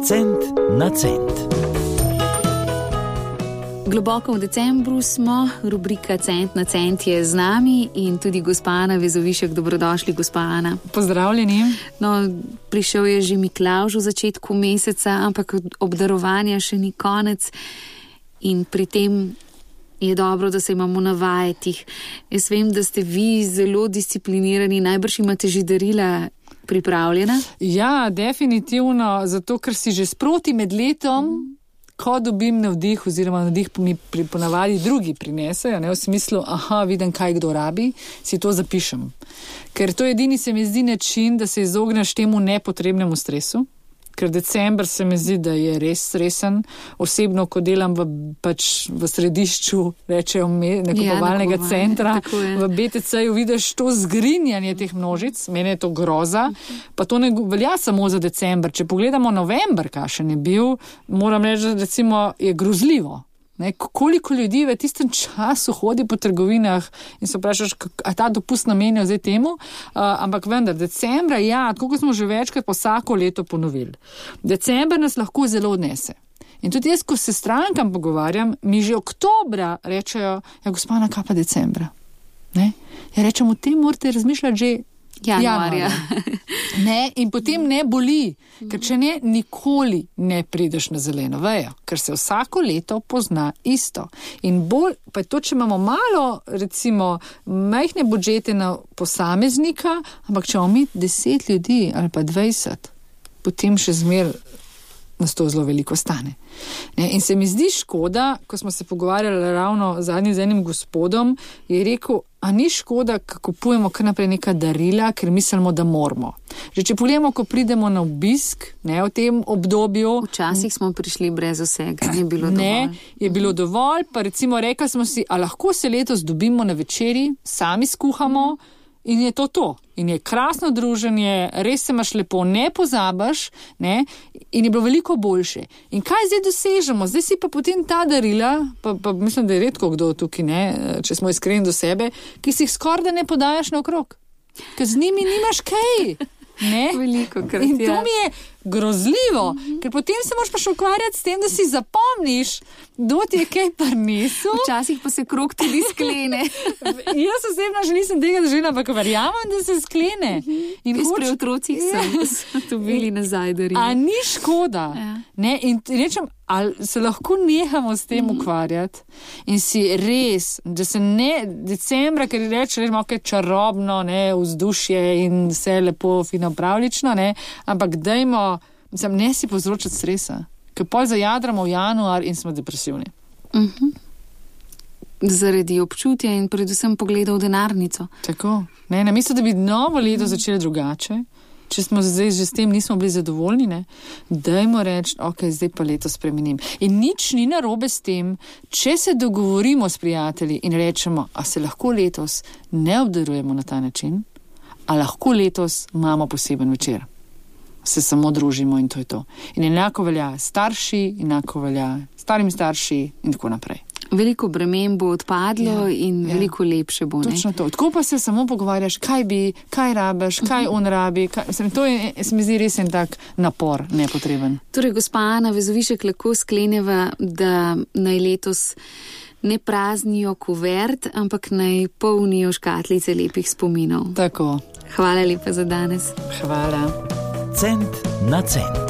Cent na cent. Globoko v decembru smo, rubrika Cent na cent je z nami in tudi gospa Ana Vezovišek, dobrodošli, gospa Ana. Pozdravljeni. No, prišel je že Miklauž v začetku meseca, ampak obdarovanja še ni konec in pri tem je dobro, da se imamo na vajetih. Jaz vem, da ste vi zelo disciplinirani, najbrž imate že darila pripravljena. Ja, definitivno, zato ker si že sproti med letom. Ko dobim navdih, oziroma navdih mi pri ponavadi drugi prinesejo, ne v smislu, aha, vidim, kaj kdo rabi, si to zapišem. Ker to edini se mi zdi način, da se izogneš temu nepotrebnemu stresu ker decembr se mi zdi, da je res resen. Osebno, ko delam v, pač v središču, rečejo, nakupovalnega ja, centra, v BTC-ju vidiš to zgrinjanje teh množic, meni je to groza. Pa to ne velja samo za decembr. Če pogledamo novembr, kakšen je bil, moram reči, da recimo, je grozljivo. Ne, koliko ljudi v tistem času hodi po trgovinah in se vprašaš, ali ta dopust namenijo zdaj temu, uh, ampak vendar, decembra, ja, tako smo že večkrat po vsako leto ponovili. Decembr nas lahko zelo odnese. In tudi jaz, ko se strankam pogovarjam, mi že oktobra rečejo, ja, gospoda, kaj pa decembra. Ne? Ja, rečemo, o tem morate razmišljati že januarja. ne, in potem ne boli, ker če ne, nikoli ne prideš na zeleno vejo, ker se vsako leto pozna isto. In bolj, pa je to, če imamo malo, recimo, majhne budžete na posameznika, ampak če imamo mi deset ljudi ali pa dvajset, potem še zmer nas to zelo veliko stane. Ne, in se mi zdi škoda, ko smo se pogovarjali ravno zadnji z enim gospodom, je rekel, a ni škoda, ko kupujemo kar naprej neka darila, ker mislimo, da moramo. Že če pogledamo, ko pridemo na obisk, ne v tem obdobju. Včasih smo prišli brez vsega, ni bilo dovolj. Ne, je bilo dovolj, pa recimo rekli smo si, a lahko se letos dobimo na večeri, sami skuhamo. In je to to. In je krasno druženje, res se imaš lepo, ne pozabiš, ne? in je bilo veliko boljše. In kaj zdaj dosežemo? Zdaj si pa potem ta darila, pa, pa mislim, da je redko kdo tukaj, ne? če smo iskreni do sebe, ki si jih skoraj da ne podajaš na okrog. Ker z njimi nimaš kaj. Ne? Veliko krat. In to ja. mi je grozljivo, mm -hmm. ker potem se moraš pa še ukvarjati s tem, da si zapomniš, kdo ti je kaj prinesel. Včasih pa se krok tudi sklene. Jaz osebno že nisem tega doživela, ampak verjamem, da se sklene. Mm -hmm. In hoč... pri otrocih ja. so to bili nazaj, da res. A ni škoda. Ja. Ne? In rečem, ali se lahko nehamo s tem mm -hmm. ukvarjati in si res, da se ne decembra, ker reče, da je malo čarobno, ne, vzdušje in vse lepo, fino, pravlično, ne, ampak dajmo mislim, ne si povzročati stresa, ker pol zajadramo v januar in smo depresivni. Uh mhm. -huh. Zaradi občutja in predvsem pogleda v denarnico. Tako. Ne, na mesto, da bi novo leto začeli drugače, če smo zdaj že s tem nismo bili zadovoljni, ne, dajmo reči, ok, zdaj pa leto spremenim. In nič ni narobe s tem, če se dogovorimo s prijatelji in rečemo, a se lahko letos ne obdarujemo na ta način, a lahko letos imamo poseben večer se samo družimo in to je to. In enako velja starši, enako velja starim starši in tako naprej. Veliko bremen bo odpadlo ja, in ja. veliko lepše bo. Točno to. Tako pa se samo pogovarjaš, kaj bi, kaj rabiš, kaj on rabi. Kaj, sem, to je, se mi zdi res en tak napor, nepotreben. Torej, gospa Ana Vezovišek, lahko skleneva, da naj letos ne praznijo kuvert, ampak naj polnijo škatlice lepih spominov. Tako. Hvala lepa za danes. Hvala cent na cent.